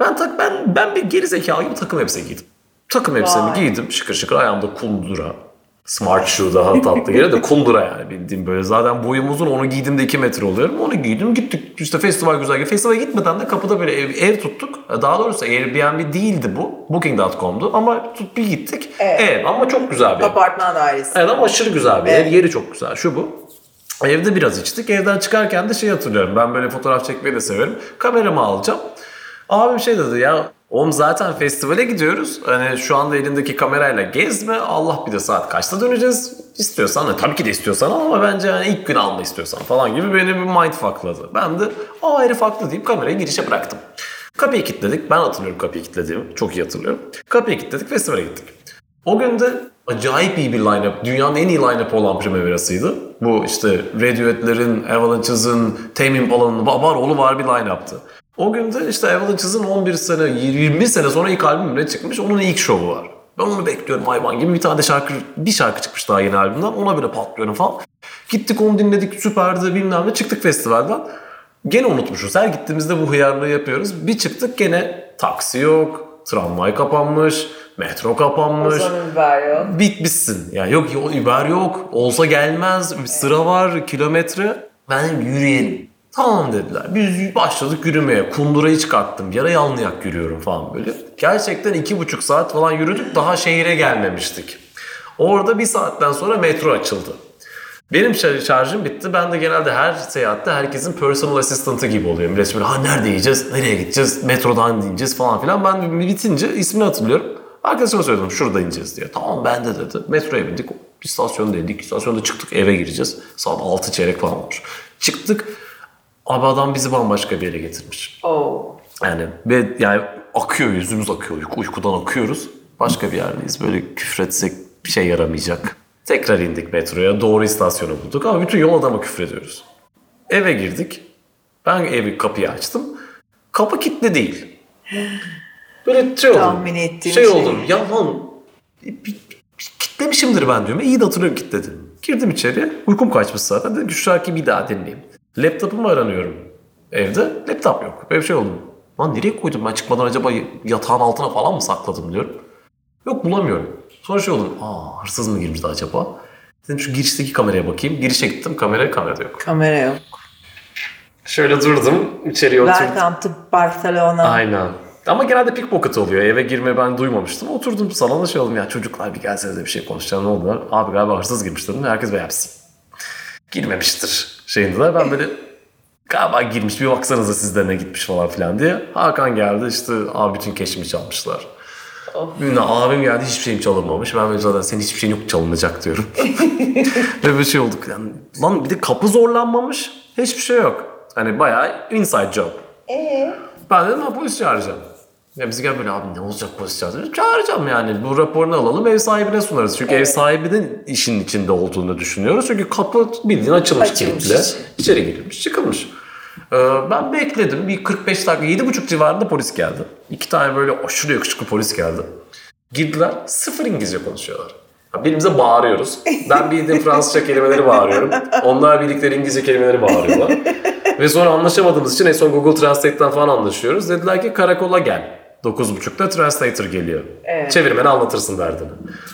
Ben tak ben ben bir geri zekalı gibi takım elbise giydim. Takım elbisemi Vay. giydim şıkır şıkır ayağımda kundura. Smart shoe daha tatlı geliyor da kundura yani bildiğim böyle. Zaten boyum uzun onu giydiğimde 2 metre oluyorum. Onu giydim gittik işte festival güzel. Festivale gitmeden de kapıda böyle ev, ev tuttuk. Daha doğrusu Airbnb değildi bu. Booking.com'du ama tut bir gittik. Evet. Ev ama çok güzel bir ev. Apartman dairesi. Evet ama aşırı güzel bir ev. Yeri çok güzel. Şu bu. Evde biraz içtik. Evden çıkarken de şey hatırlıyorum. Ben böyle fotoğraf çekmeyi de severim. Kameramı alacağım. Abim şey dedi ya oğlum zaten festivale gidiyoruz. Hani şu anda elindeki kamerayla gezme. Allah bir de saat kaçta döneceğiz. İstiyorsan hani tabii ki de istiyorsan ama bence hani ilk gün alma istiyorsan falan gibi beni bir mindfuckladı. Ben de aa herif haklı deyip kamerayı girişe bıraktım. Kapıyı kilitledik. Ben hatırlıyorum kapıyı kilitlediğimi. Çok iyi hatırlıyorum. Kapıyı kilitledik festivale gittik. O gün de acayip iyi bir line-up. Dünyanın en iyi line-up olan Primavera'sıydı. Bu işte Radiohead'lerin, Avalanche's'ın, Tame Impala'nın var oğlu var bir line-up'tı. O gün de işte Avalanche's'ın 11 sene, 20 sene sonra ilk albümüne çıkmış. Onun ilk şovu var. Ben onu bekliyorum hayvan gibi. Bir tane şarkı, bir şarkı çıkmış daha yeni albümden. Ona bile patlıyorum falan. Gittik onu dinledik süperdi bilmem ne. Çıktık festivalden. Gene unutmuşuz. Her gittiğimizde bu hıyarlığı yapıyoruz. Bir çıktık gene taksi yok, tramvay kapanmış, metro kapanmış. biber yok. Bitmişsin. Yani yok Uber yok. Olsa gelmez. Bir sıra var. Kilometre. Ben yürüyelim. Tamam dediler. Biz başladık yürümeye. Kundurayı çıkarttım. Yara yanlayak yürüyorum falan böyle. Gerçekten iki buçuk saat falan yürüdük. Daha şehire gelmemiştik. Orada bir saatten sonra metro açıldı. Benim şar- şarjım bitti. Ben de genelde her seyahatte herkesin personal assistant'ı gibi oluyor. Millet böyle ha nerede yiyeceğiz, nereye gideceğiz, metrodan ineceğiz falan filan. Ben bitince ismini hatırlıyorum. Arkadaşıma söyledim şurada ineceğiz diye. Tamam ben de dedi. Metroya bindik. İstasyonda indik. İstasyonda çıktık eve gireceğiz. Saat 6 çeyrek falan olmuş. Çıktık. Abi adam bizi bambaşka bir yere getirmiş. Oo. Yani ve yani akıyor yüzümüz akıyor. Uyku, uykudan akıyoruz. Başka bir yerdeyiz. Böyle küfretsek bir şey yaramayacak. Tekrar indik metroya. Doğru istasyonu bulduk ama bütün yol adama küfrediyoruz. Eve girdik. Ben evi kapıyı açtım. Kapı kilitli değil. Böyle şey oldum. Tahmin ettiğim şey şey. oldum. Ya lan kitlemişimdir ben diyorum. İyi de hatırlıyorum kilitledim. Girdim içeriye. Uykum kaçmış zaten. Dedim ki şu şarkıyı bir daha dinleyeyim. Laptopumu aranıyorum evde. Laptop yok. Böyle bir şey oldu. Lan nereye koydum ben çıkmadan acaba yatağın altına falan mı sakladım diyorum. Yok bulamıyorum. Sonra şey oldu. Aa hırsız mı girmişti acaba? Dedim şu girişteki kameraya bakayım. Girişe gittim. Kamera kamerada yok. Kamera yok. Şöyle durdum. içeriye oturdum. Welcome to Barcelona. Aynen. Ama genelde pickpocket oluyor. Eve girme ben duymamıştım. Oturdum salona şey oldum ya çocuklar bir gelsenize bir şey konuşacağım ne oldular. Abi galiba hırsız girmiş dedim. Herkes böyle yapsın. Girmemiştir şeyindeler. Ben böyle galiba girmiş bir baksanıza sizde ne gitmiş falan filan diye. Hakan geldi işte abi bütün keşimi çalmışlar. Bilmem ne, abim geldi hiçbir şeyim çalınmamış. Ben böyle zaten senin hiçbir şeyin yok çalınacak diyorum. Ve böyle şey olduk. Yani, lan bir de kapı zorlanmamış. Hiçbir şey yok. Hani bayağı inside job. Ee? Ben dedim ha polis çağıracağım. Ya biz gel böyle abi ne olacak polis çağıracağım. Yani bu raporunu alalım ev sahibine sunarız. Çünkü ev sahibinin işin içinde olduğunu düşünüyoruz. Çünkü kapı bildiğin açılmış, Açılmış. kilitle. İçeri girilmiş çıkılmış. Ee, ben bekledim bir 45 dakika 7.30 civarında polis geldi. İki tane böyle aşırı yakışıklı polis geldi. Girdiler sıfır İngilizce konuşuyorlar. Birbirimize bağırıyoruz. Ben bildiğim Fransızca kelimeleri bağırıyorum. Onlar bildikleri İngilizce kelimeleri bağırıyorlar. Ve sonra anlaşamadığımız için en son Google Translate'ten falan anlaşıyoruz. Dediler ki karakola gel. 9.30'da translator geliyor. Evet. Çevirmeni anlatırsın derdini.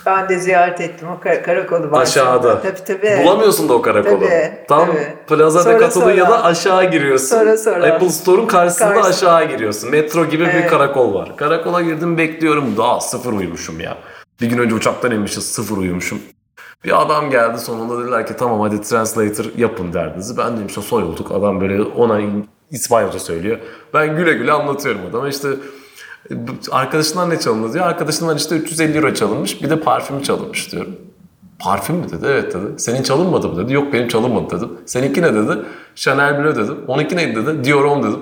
Ben de ziyaret ettim o kar- karakolu. Aşağıda. Tabii tabii. Bulamıyorsun da o karakolu. Tabii, Tam tabii. Plaza Sonra ya sonra. da aşağı giriyorsun. Sonra sonra. Apple Store'un karşısında Karşısında. aşağı giriyorsun. Metro gibi bir Evet. karakol var. Karakola girdim bekliyorum. Daha sıfır uyumuşum ya. Bir gün önce uçaktan inmişiz sıfır uyumuşum. Bir adam geldi sonunda dediler ki tamam hadi translator yapın derdinizi. Ben dedim işte soyulduk. Adam böyle ona İspanyolca söylüyor. Ben güle güle anlatıyorum adama işte arkadaşından ne çalındı diyor. Arkadaşından işte 350 euro çalınmış bir de parfüm çalınmış diyorum. Parfüm mü dedi? Evet dedi. Senin çalınmadı mı dedi. Yok benim çalınmadı dedim. Seninki ne dedi? Chanel Bleu dedim. Onunki neydi dedi? Dior Homme dedim.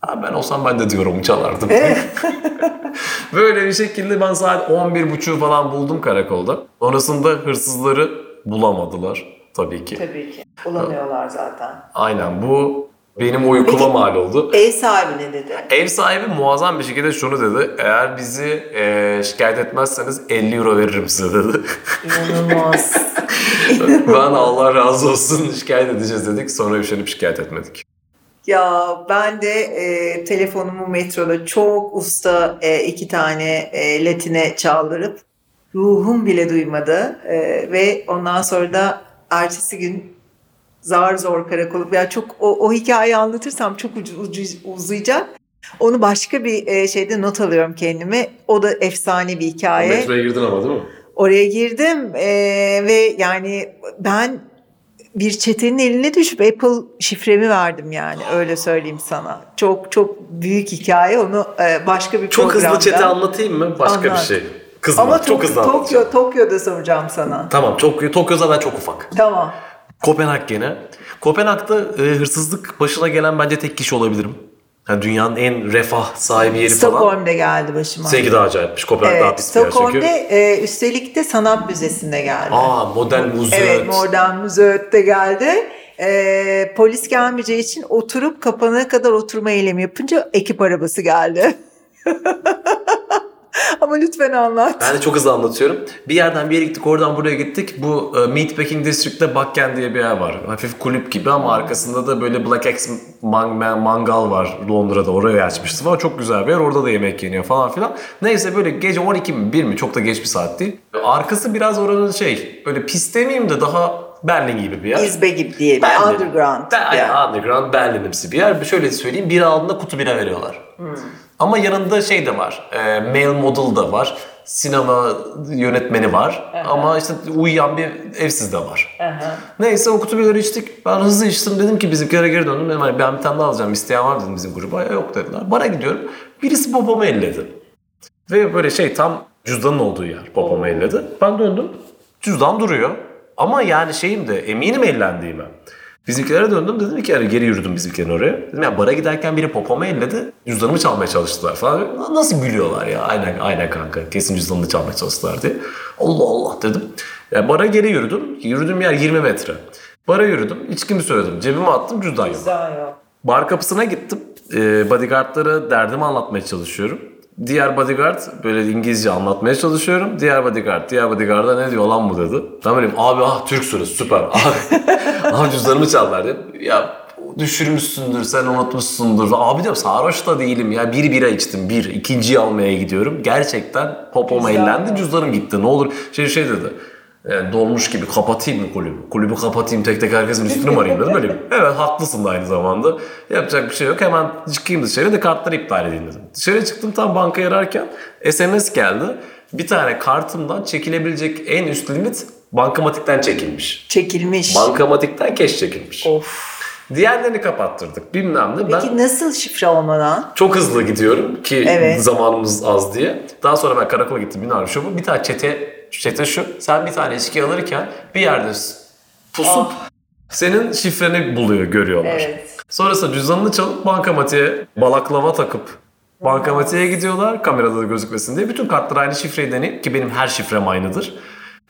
Ha, ben olsam ben de diyorum çalardım. Böyle bir şekilde ben saat 11.30 falan buldum karakolda. Sonrasında hırsızları bulamadılar tabii ki. Tabii ki. Bulamıyorlar zaten. Aynen bu benim uykuma mal oldu. Ev sahibi ne dedi? Ev sahibi muazzam bir şekilde şunu dedi. Eğer bizi e, şikayet etmezseniz 50 euro veririm size dedi. İnanılmaz. ben Allah razı olsun şikayet edeceğiz dedik. Sonra üşenip şikayet etmedik. Ya ben de e, telefonumu metroda çok usta e, iki tane e, Latine çaldırıp ruhum bile duymadı E, ve ondan sonra da ertesi gün zar zor karakolup ya çok o, o hikayeyi anlatırsam çok ucu, ucu, uzayacak. Onu başka bir e, şeyde not alıyorum kendime. O da efsane bir hikaye. Metroya girdin ama değil mi? Oraya girdim e, ve yani ben bir çetenin eline düşüp Apple şifremi verdim yani öyle söyleyeyim sana. Çok çok büyük hikaye onu e, başka bir Çok programda. hızlı çete anlatayım mı? Başka bir Anlat. şey. Kızma. Ama çok hızlı. Tokyo, Tokyo'da soracağım sana. Tamam çok Tokyo zaten çok ufak. Tamam. Kopenhag gene. Kopenhag'da e, hırsızlık başına gelen bence tek kişi olabilirim. Yani dünyanın en refah sahibi yeri falan. Stockholm'da geldi başıma. Seninki daha acayipmiş. Kopenhag daha Evet, pis bir yer Stockholm'da e, üstelik de sanat müzesinde geldi. Aa modern müze. Evet, Modern Müzeöt'te geldi. Ee, polis gelmeyeceği için oturup kapanana kadar oturma eylemi yapınca ekip arabası geldi. Ama lütfen anlat. Ben de çok hızlı anlatıyorum. Bir yerden bir yere gittik, oradan buraya gittik. Bu e, Meatpacking District'te Bakken diye bir yer var. Hafif kulüp gibi ama arkasında da böyle Black X man- mangal var Londra'da. Oraya açmıştı falan. Çok güzel bir yer. Orada da yemek yeniyor falan filan. Neyse böyle gece 12 mi 1 mi çok da geç bir saat değil. Arkası biraz oranın şey böyle pis demeyeyim de daha Berlin gibi bir yer. İzbe gibi diye bir Berlin. underground. Ben, yani. underground Berlin'imsi bir yer. Şöyle söyleyeyim bira aldığında kutu bira veriyorlar. Hmm. Ama yanında şey de var. E, male model da var. Sinema yönetmeni var. Ama işte uyuyan bir evsiz de var. Neyse o kutu biraları içtik. Ben hızlı içtim. Dedim ki bizimkilere geri döndüm. Dedim, hani ben bir tane daha alacağım. İsteyen var dedim bizim gruba. "Ya Yok dediler. Bana gidiyorum. Birisi popomu elledi. Ve böyle şey tam cüzdanın olduğu yer popomu elledi. Ben döndüm. Cüzdan duruyor. Ama yani şeyim de eminim ellendiğime. Bizimkilere döndüm dedim ki yani geri yürüdüm bizimkilerin oraya. Dedim ya bara giderken biri popomu elledi. Cüzdanımı çalmaya çalıştılar falan. Nasıl gülüyorlar ya aynen aynen kanka kesin cüzdanını çalmaya çalıştılar diye. Allah Allah dedim. Ya bara geri yürüdüm. Yürüdüğüm yer 20 metre. Bara yürüdüm. İçkimi söyledim. Cebime attım cüzdan yok. Bar kapısına gittim. Ee, bodyguardlara derdimi anlatmaya çalışıyorum. Diğer bodyguard böyle İngilizce anlatmaya çalışıyorum. Diğer bodyguard, diğer bodyguard'a ne diyor lan bu dedi. Ben böyleyim abi ah Türksünüz süper. Abi, abi cüzdanımı çaldılar dedim. Ya düşürmüşsündür sen unutmuşsundur. Abi diyorum sarhoş da değilim ya bir bira içtim bir ikinciyi almaya gidiyorum. Gerçekten Güzel. ellendi cüzdanım gitti ne olur. Şey şey dedi. Yani dolmuş gibi kapatayım mı kulübü? Kulübü kapatayım tek tek herkesin üstünü mü arayayım dedim. Böyle bir, evet haklısın da aynı zamanda. Yapacak bir şey yok. Hemen çıkayım dışarı da kartları iptal edeyim dedim. Dışarı çıktım tam bankaya ararken SMS geldi. Bir tane kartımdan çekilebilecek en üst limit bankamatikten çekilmiş. Çekilmiş. Bankamatikten keş çekilmiş. of. Diğerlerini kapattırdık bilmem ne. Ben Peki nasıl şifre olmadan? çok hızlı gidiyorum ki Evet. zamanımız az diye. Daha sonra ben karakola gittim bilmem. Bir tane çete, çete şu. Sen bir tane içki alırken bir yerde pusup senin şifreni buluyor, görüyorlar. Evet. Sonrasında cüzdanını çalıp bankamatiğe balaklava takıp bankamatiğe gidiyorlar kamerada da gözükmesin diye. Bütün kartları aynı şifreyi deneyip ki benim her şifrem aynıdır.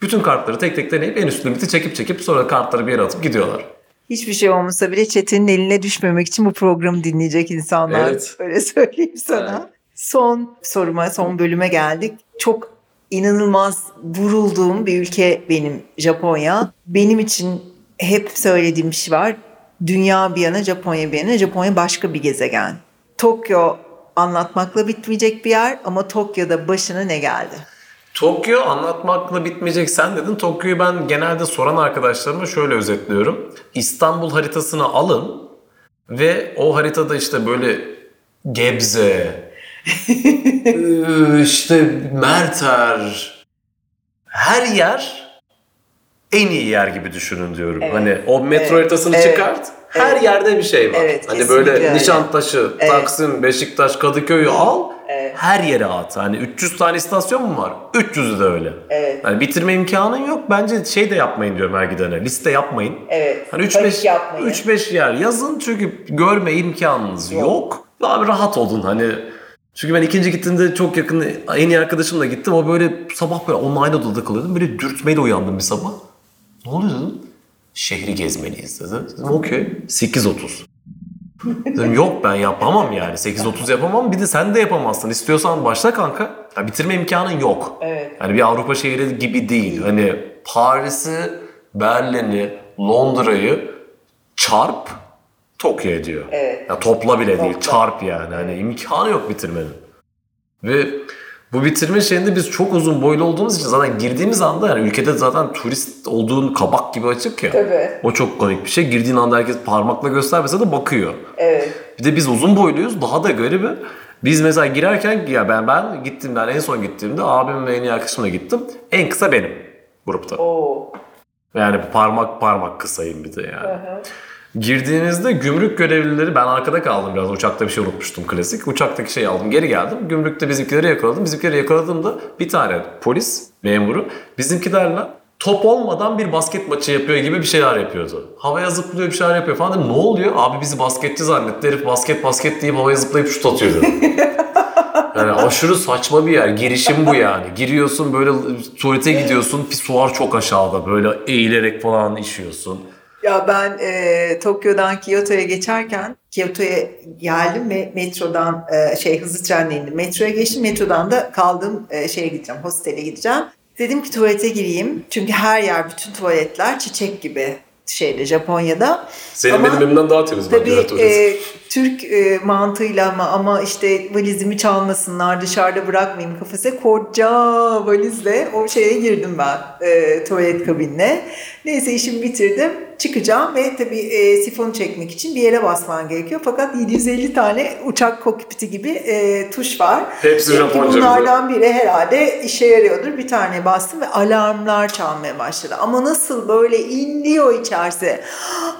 Bütün kartları tek tek deneyip en üst limiti çekip çekip sonra kartları bir yere atıp gidiyorlar. Hiçbir şey olmasa bile çetenin eline düşmemek için bu programı dinleyecek insanlar. Evet. Öyle söyleyeyim sana. Evet. Son soruma, son bölüme geldik. Çok inanılmaz vurulduğum bir ülke benim Japonya. Benim için hep söylediğim bir şey var. Dünya bir yana, Japonya bir yana. Japonya başka bir gezegen. Tokyo anlatmakla bitmeyecek bir yer ama Tokyo'da başına ne geldi? Tokyo anlatmakla bitmeyecek sen dedin. Tokyo'yu ben genelde soran arkadaşlarıma şöyle özetliyorum. İstanbul haritasını alın ve o haritada işte böyle Gebze, işte Merter, her yer en iyi yer gibi düşünün diyorum. Evet. Hani o metro Evet. haritasını Evet. çıkart. Her Evet. yerde bir şey var. Evet, hani böyle öyle. Nişantaşı, Evet. Taksim, Beşiktaş, Kadıköy'ü al. Evet. Her yere at. Hani 300 tane istasyon mu var? 300'ü de öyle. Evet. Hani bitirme imkanın yok. Bence şey de yapmayın diyorum her gidene. Liste yapmayın. Evet. Hani Tabii 3-5 ki yapmayın. 3-5 yer yazın çünkü görme imkanınız yok. Abi rahat olun hani. Çünkü ben ikinci gittiğimde çok yakın en iyi arkadaşımla gittim. O böyle sabah böyle onunla aynı odada kalıyordum. Böyle dürtmeyle uyandım bir sabah. Ne oluyor dedim. Şehri gezmeliyiz dedi. Dedim okey. 8.30. Dedim yok ben yapamam yani. 8.30 yapamam. Bir de sen de yapamazsın. İstiyorsan başla kanka. Ya bitirme imkanın yok. Evet. Yani bir Avrupa şehri gibi değil. Hani Paris'i, Berlin'i, Londra'yı çarp Tokyo ediyor. Evet. Ya topla bile değil, Topla. çarp yani. Hani imkanı yok bitirmenin. Ve bu bitirme şeyinde biz çok uzun boylu olduğumuz için zaten girdiğimiz anda yani ülkede zaten turist olduğun kabak gibi açık ya. Tabii. O çok komik bir şey. Girdiğin anda herkes parmakla göstermese de bakıyor. Evet. Bir de biz uzun boyluyuz. Daha da garibi. Biz mesela girerken ya ben ben gittim ben en son gittiğimde abim ve en iyi arkadaşımla gittim. En kısa benim grupta. Oo. Yani parmak parmak kısayım bir de yani. Girdiğimizde gümrük görevlileri ben arkada kaldım biraz uçakta bir şey unutmuştum klasik. Uçaktaki şeyi aldım geri geldim. Gümrükte bizimkileri yakaladım. Bizimkileri yakaladığımda bir tane polis memuru bizimkilerle top olmadan bir basket maçı yapıyor gibi bir şeyler yapıyordu. Havaya zıplıyor bir şeyler yapıyor falan dedim ne oluyor? Abi bizi basketçi zannetti. Herif basket basket deyip havaya zıplayıp şut atıyordu. Yani aşırı saçma bir yer. Girişim bu yani. Giriyorsun böyle tuvalete gidiyorsun. Pisuar çok aşağıda. Böyle eğilerek falan işiyorsun. Ya ben e, Tokyo'dan Kyoto'ya geçerken Kyoto'ya geldim ve metrodan e, şey hızlı trenle indim. Metroya geçtim. Metrodan da kaldığım e, şeye gideceğim. Hostele gideceğim. Dedim ki tuvalete gireyim. Çünkü her yer bütün tuvaletler çiçek gibi şeyde Japonya'da. Senin Ama benim evimden daha temiz bence Tabii tuvalet. e, Türk e, mantığıyla ama ama işte valizimi çalmasınlar dışarıda bırakmayayım kafese koca valizle o şeye girdim ben e, tuvalet kabinine. Neyse işimi bitirdim çıkacağım ve tabii e, sifonu çekmek için bir yere basman gerekiyor. Fakat 750 tane uçak kokpiti gibi e, tuş var. Hepsi Japonca Bunlardan biri herhalde işe yarıyordur. Bir tane bastım ve alarmlar çalmaya başladı. Ama nasıl böyle inliyor içerisi.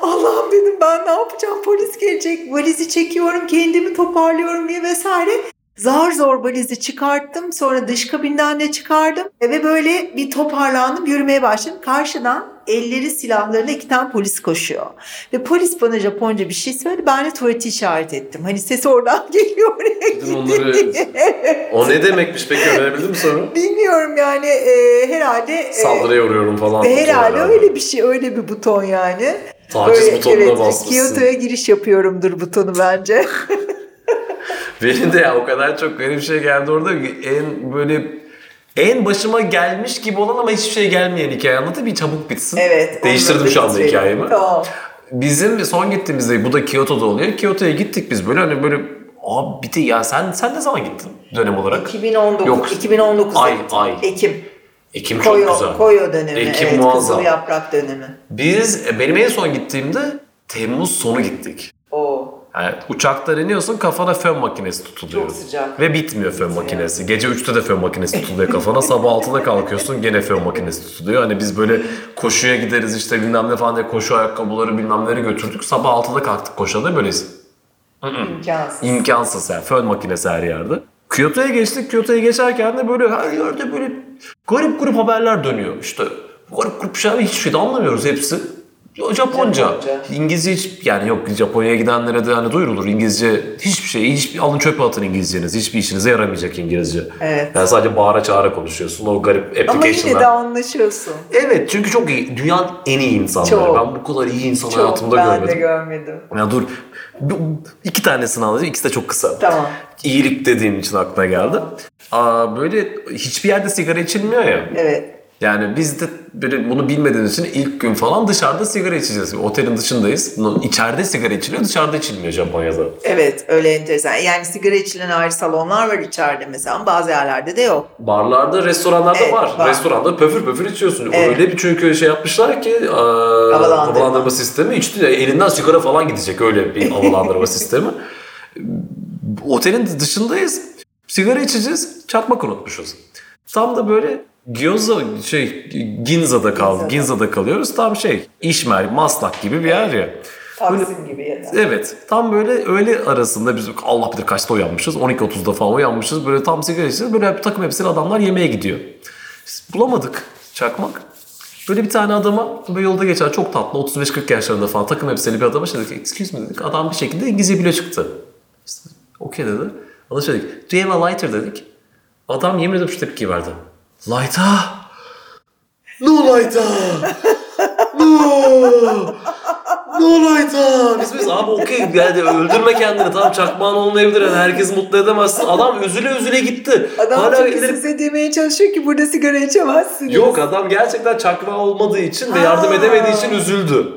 Allah'ım dedim ben ne yapacağım polis gelecek. Valizi çekiyorum kendimi toparlıyorum diye vesaire. Zar zor valizi çıkarttım. Sonra dış kabinden de çıkardım. Ve böyle bir toparlandım yürümeye başladım. Karşıdan elleri silahlarıyla iki tane polis koşuyor. Ve polis bana Japonca bir şey söyledi. Ben de tuvaleti işaret ettim. Hani ses oradan geliyor oraya Dedim onları- gitti. O ne demekmiş peki öğrenebildin mi sonra? Bilmiyorum yani e, herhalde e, Saldırıya uğruyorum falan. herhalde öyle bir şey öyle bir buton yani. Taciz Böyle, butonuna evet, basmışsın. Kyoto'ya giriş yapıyorumdur butonu bence. Benim de ya o kadar çok garip bir şey geldi orada ki en böyle en başıma gelmiş gibi olan ama hiçbir şey gelmeyen hikaye anlatayım bir çabuk bitsin. evet. Değiştirdim şu anda hikayemi. Tamam. Bizim son gittiğimizde bu da Kyoto'da oluyor. Kyoto'ya gittik biz böyle hani böyle abi bir de ya sen sen ne zaman gittin dönem olarak? 2019. Yok. 2019. Ay, ay. Ekim. Ekim çok Koyo, güzel. Koyo dönemi. Ekim evet, muazzam. Kızıl yaprak dönemi. Biz e, benim en son gittiğimde Temmuz sonu gittik. Oo. Yani uçaktan iniyorsun kafana fön makinesi tutuluyor. Çok sıcak. Ve bitmiyor fön makinesi. Gece 3'te de fön makinesi tutuluyor kafana. Sabah 6'da kalkıyorsun gene fön makinesi tutuluyor. Hani biz böyle koşuya gideriz işte bilmem ne falan diye koşu ayakkabıları bilmem neleri götürdük. Sabah 6'da kalktık koşuda böyleyiz. İmkansız. İmkansız yani. Fön makinesi her yerde. Kyoto'ya geçtik. Kyoto'ya geçerken de böyle her yerde böyle garip grup haberler dönüyor. İşte garip grup şeyler hiçbir şey de anlamıyoruz hepsi. Japonca. Japonca. İngilizce hiç yani yok Japonya'ya gidenlere de hani duyurulur İngilizce hiçbir şey hiçbir alın çöpe atın İngilizceniz hiçbir işinize yaramayacak İngilizce. Evet. Yani sadece bağıra çağıra konuşuyorsun o garip Ama yine de anlaşıyorsun. Evet çünkü çok iyi. Dünyanın en iyi insanları. Çok. Ben bu kadar iyi insan Çok hayatımda ben görmedim. de görmedim. Ya dur. İki tanesini anlatayım. İkisi de çok kısa. Tamam. İyilik dediğim için aklına geldi. Aa, böyle hiçbir yerde sigara içilmiyor ya. Evet. Yani biz de bunu bilmediğimiz için ilk gün falan dışarıda sigara içeceğiz. Otelin dışındayız. İçeride sigara içiliyor, dışarıda içilmiyor Japonya'da. Evet öyle enteresan. Yani sigara içilen ayrı salonlar var içeride mesela ama bazı yerlerde de yok. Barlarda, restoranlarda Evet, var. var. Restoranda pöfür pöfür içiyorsun. Evet. Öyle bir çünkü şey yapmışlar ki e, havalandırma. sistemi içti. Elinden sigara falan gidecek öyle bir havalandırma sistemi. Otelin dışındayız. Sigara içeceğiz. Çakmak unutmuşuz. Tam da böyle Gyoza şey Ginza'da kaldı. Ginza'da. Ginza'da kalıyoruz. Tam şey İşmer, Maslak gibi bir yer ya. Taksim gibi ya da. Evet. Tam böyle öğle arasında biz Allah bilir kaçta uyanmışız. 12.30'da falan uyanmışız. Böyle tam sigara içeceğiz. Böyle takım elbiseli adamlar yemeğe gidiyor. Biz bulamadık çakmak. Böyle bir tane adama böyle yolda geçer çok tatlı 35-40 yaşlarında falan takım elbiseli bir adama şey dedik excuse me dedik. Adam bir şekilde İngilizce bile çıktı. İşte, Okey dedi. Ona şey dedik. Do you have a lighter dedik. Adam yemin ederim şu tepki verdi. Lighter? No lighter! No! No lighter! Biz biz abi okey yani öldürme kendini tamam çakmağın olmayabilir yani herkesi mutlu edemezsin. Adam üzüle üzüle gitti. Adam Hala çok ileri- size demeye çalışıyor ki burada sigara içemezsiniz. Yok adam gerçekten çakmağı olmadığı için ve yardım edemediği için üzüldü.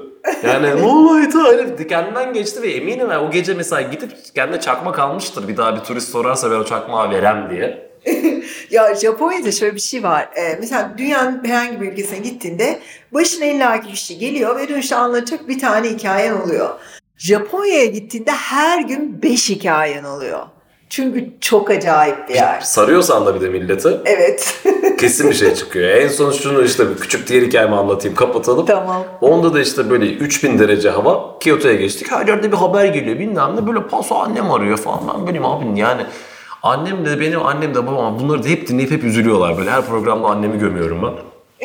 Yani ne olaydı hani kendinden geçti ve eminim yani o gece mesela gidip kendine çakmak almıştır. Bir daha bir turist sorarsa ben o çakmağı verem diye. Ya Japonya'da şöyle bir şey var. Ee, mesela dünyanın herhangi bir ülkesine gittiğinde başına illaki bir şey geliyor ve dönüşte anlatacak bir tane hikayen oluyor. Japonya'ya gittiğinde her gün beş hikayen oluyor. Çünkü çok acayip bir yer. Sarıyorsan da bir de milleti Evet. kesin bir şey çıkıyor. En son şunu işte bir küçük diğer hikayemi anlatayım kapatalım. tamam. Onda da işte böyle 3000 derece hava Kyoto'ya geçtik. Her yerde bir haber geliyor bilmem ne böyle paso annem arıyor falan. Ben benim abim yani annem de benim annem de babam bunları da hep dinleyip hep üzülüyorlar böyle. Her programda annemi gömüyorum ben.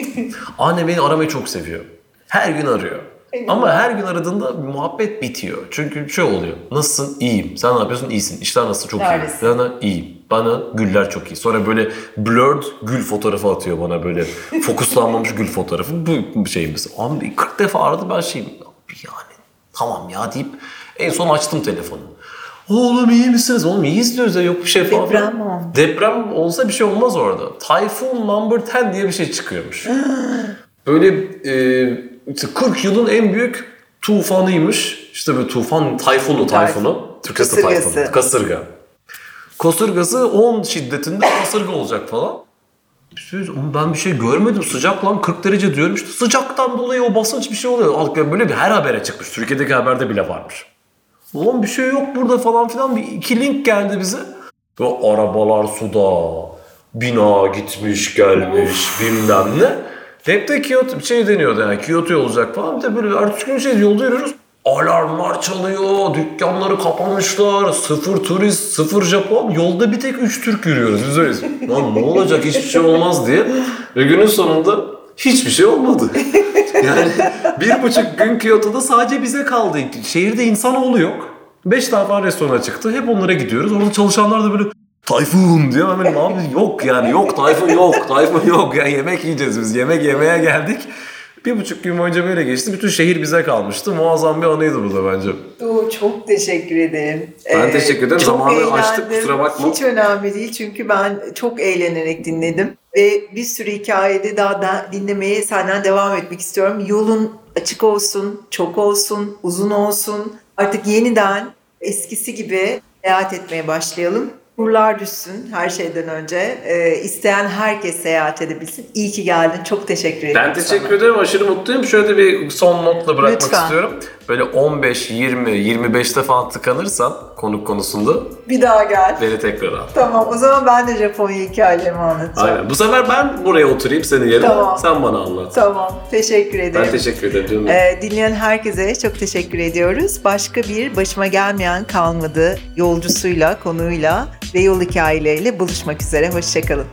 Annem beni aramayı çok seviyor. Her gün arıyor. Ama her gün aradığında muhabbet bitiyor. Çünkü şey oluyor. Nasılsın? İyiyim. Sen ne yapıyorsun? İyisin. İşler nasıl? Çok Neredesin? iyi. Bana iyiyim. Bana güller çok iyi. Sonra böyle blurred gül fotoğrafı atıyor bana böyle. Fokuslanmamış gül fotoğrafı. Bu şeyimiz. Abi 40 defa aradı ben şeyim. Abi yani tamam ya deyip en son açtım telefonu. Oğlum iyi misiniz? Oğlum iyiyiz diyoruz ya yok bir şey falan. Deprem mi oldu? Deprem olsa bir şey olmaz orada. Typhoon number 10 diye bir şey çıkıyormuş. Böyle e, işte 40 yılın en büyük tufanıymış. İşte böyle tufan, tayfunu, tayfunu. Türkçesi tayfunu. Kasırga. Kasırgası 10 şiddetinde kasırga olacak falan. Ben bir şey görmedim. Sıcak lan 40 derece diyorum işte. Sıcaktan dolayı o basınç bir şey oluyor. Böyle bir her habere çıkmış. Türkiye'deki haberde bile varmış. Ulan bir şey yok burada falan filan. Bir iki link geldi bize. Ve arabalar suda. Bina gitmiş gelmiş bilmem ne. Hep de Kyoto şey deniyordu yani Kyoto olacak falan. Bir de böyle ertesi gün şey yolda yürüyoruz. Alarmlar çalıyor, dükkanları kapamışlar, sıfır turist, sıfır Japon. Yolda bir tek üç Türk yürüyoruz. Biz öyleyiz. Lan ne olacak hiçbir şey olmaz diye. Ve günün sonunda hiçbir şey olmadı. Yani bir buçuk gün Kyoto'da sadece bize kaldı. Şehirde insanoğlu yok. Beş tane falan restorana çıktı. Hep onlara gidiyoruz. Orada çalışanlar da böyle Tayfun diyor. Benim abi yok yani yok Tayfun yok. Tayfun yok. Yani yemek yiyeceğiz biz. Yemek yemeye geldik. Bir buçuk gün boyunca böyle geçti. Bütün şehir bize kalmıştı. Muazzam bir anıydı bu da bence. Oo, çok teşekkür ederim. Ee, Ben teşekkür ederim. Zamanı açtık, eğlendim. kusura bakma. Hiç önemli değil çünkü ben çok eğlenerek dinledim. Ve bir sürü hikayede daha da dinlemeye senden devam etmek istiyorum. Yolun açık olsun, çok olsun, uzun olsun. Artık yeniden eskisi gibi seyahat etmeye başlayalım. Kurlar düşsün her şeyden önce. Ee, isteyen herkes seyahat edebilsin. İyi ki geldin. Çok teşekkür ederim. Ben teşekkür sana. ederim. Aşırı mutluyum. Şöyle bir son notla bırakmak Lütfen. istiyorum. Böyle 15, 20, 25'te falan tıkanırsan konuk konusunda Bir daha gel. beni tekrar al. Tamam o zaman ben de Japonya hikayelerimi anlatacağım. Aynen. Bu sefer ben buraya oturayım senin yerine. Tamam. Sen bana anlat. Tamam. Teşekkür ederim. Ben teşekkür ederim. Ee, dinleyen herkese çok teşekkür ediyoruz. Başka bir başıma gelmeyen kalmadı yolcusuyla, konuyla ve yol hikayeleriyle buluşmak üzere. Hoşçakalın.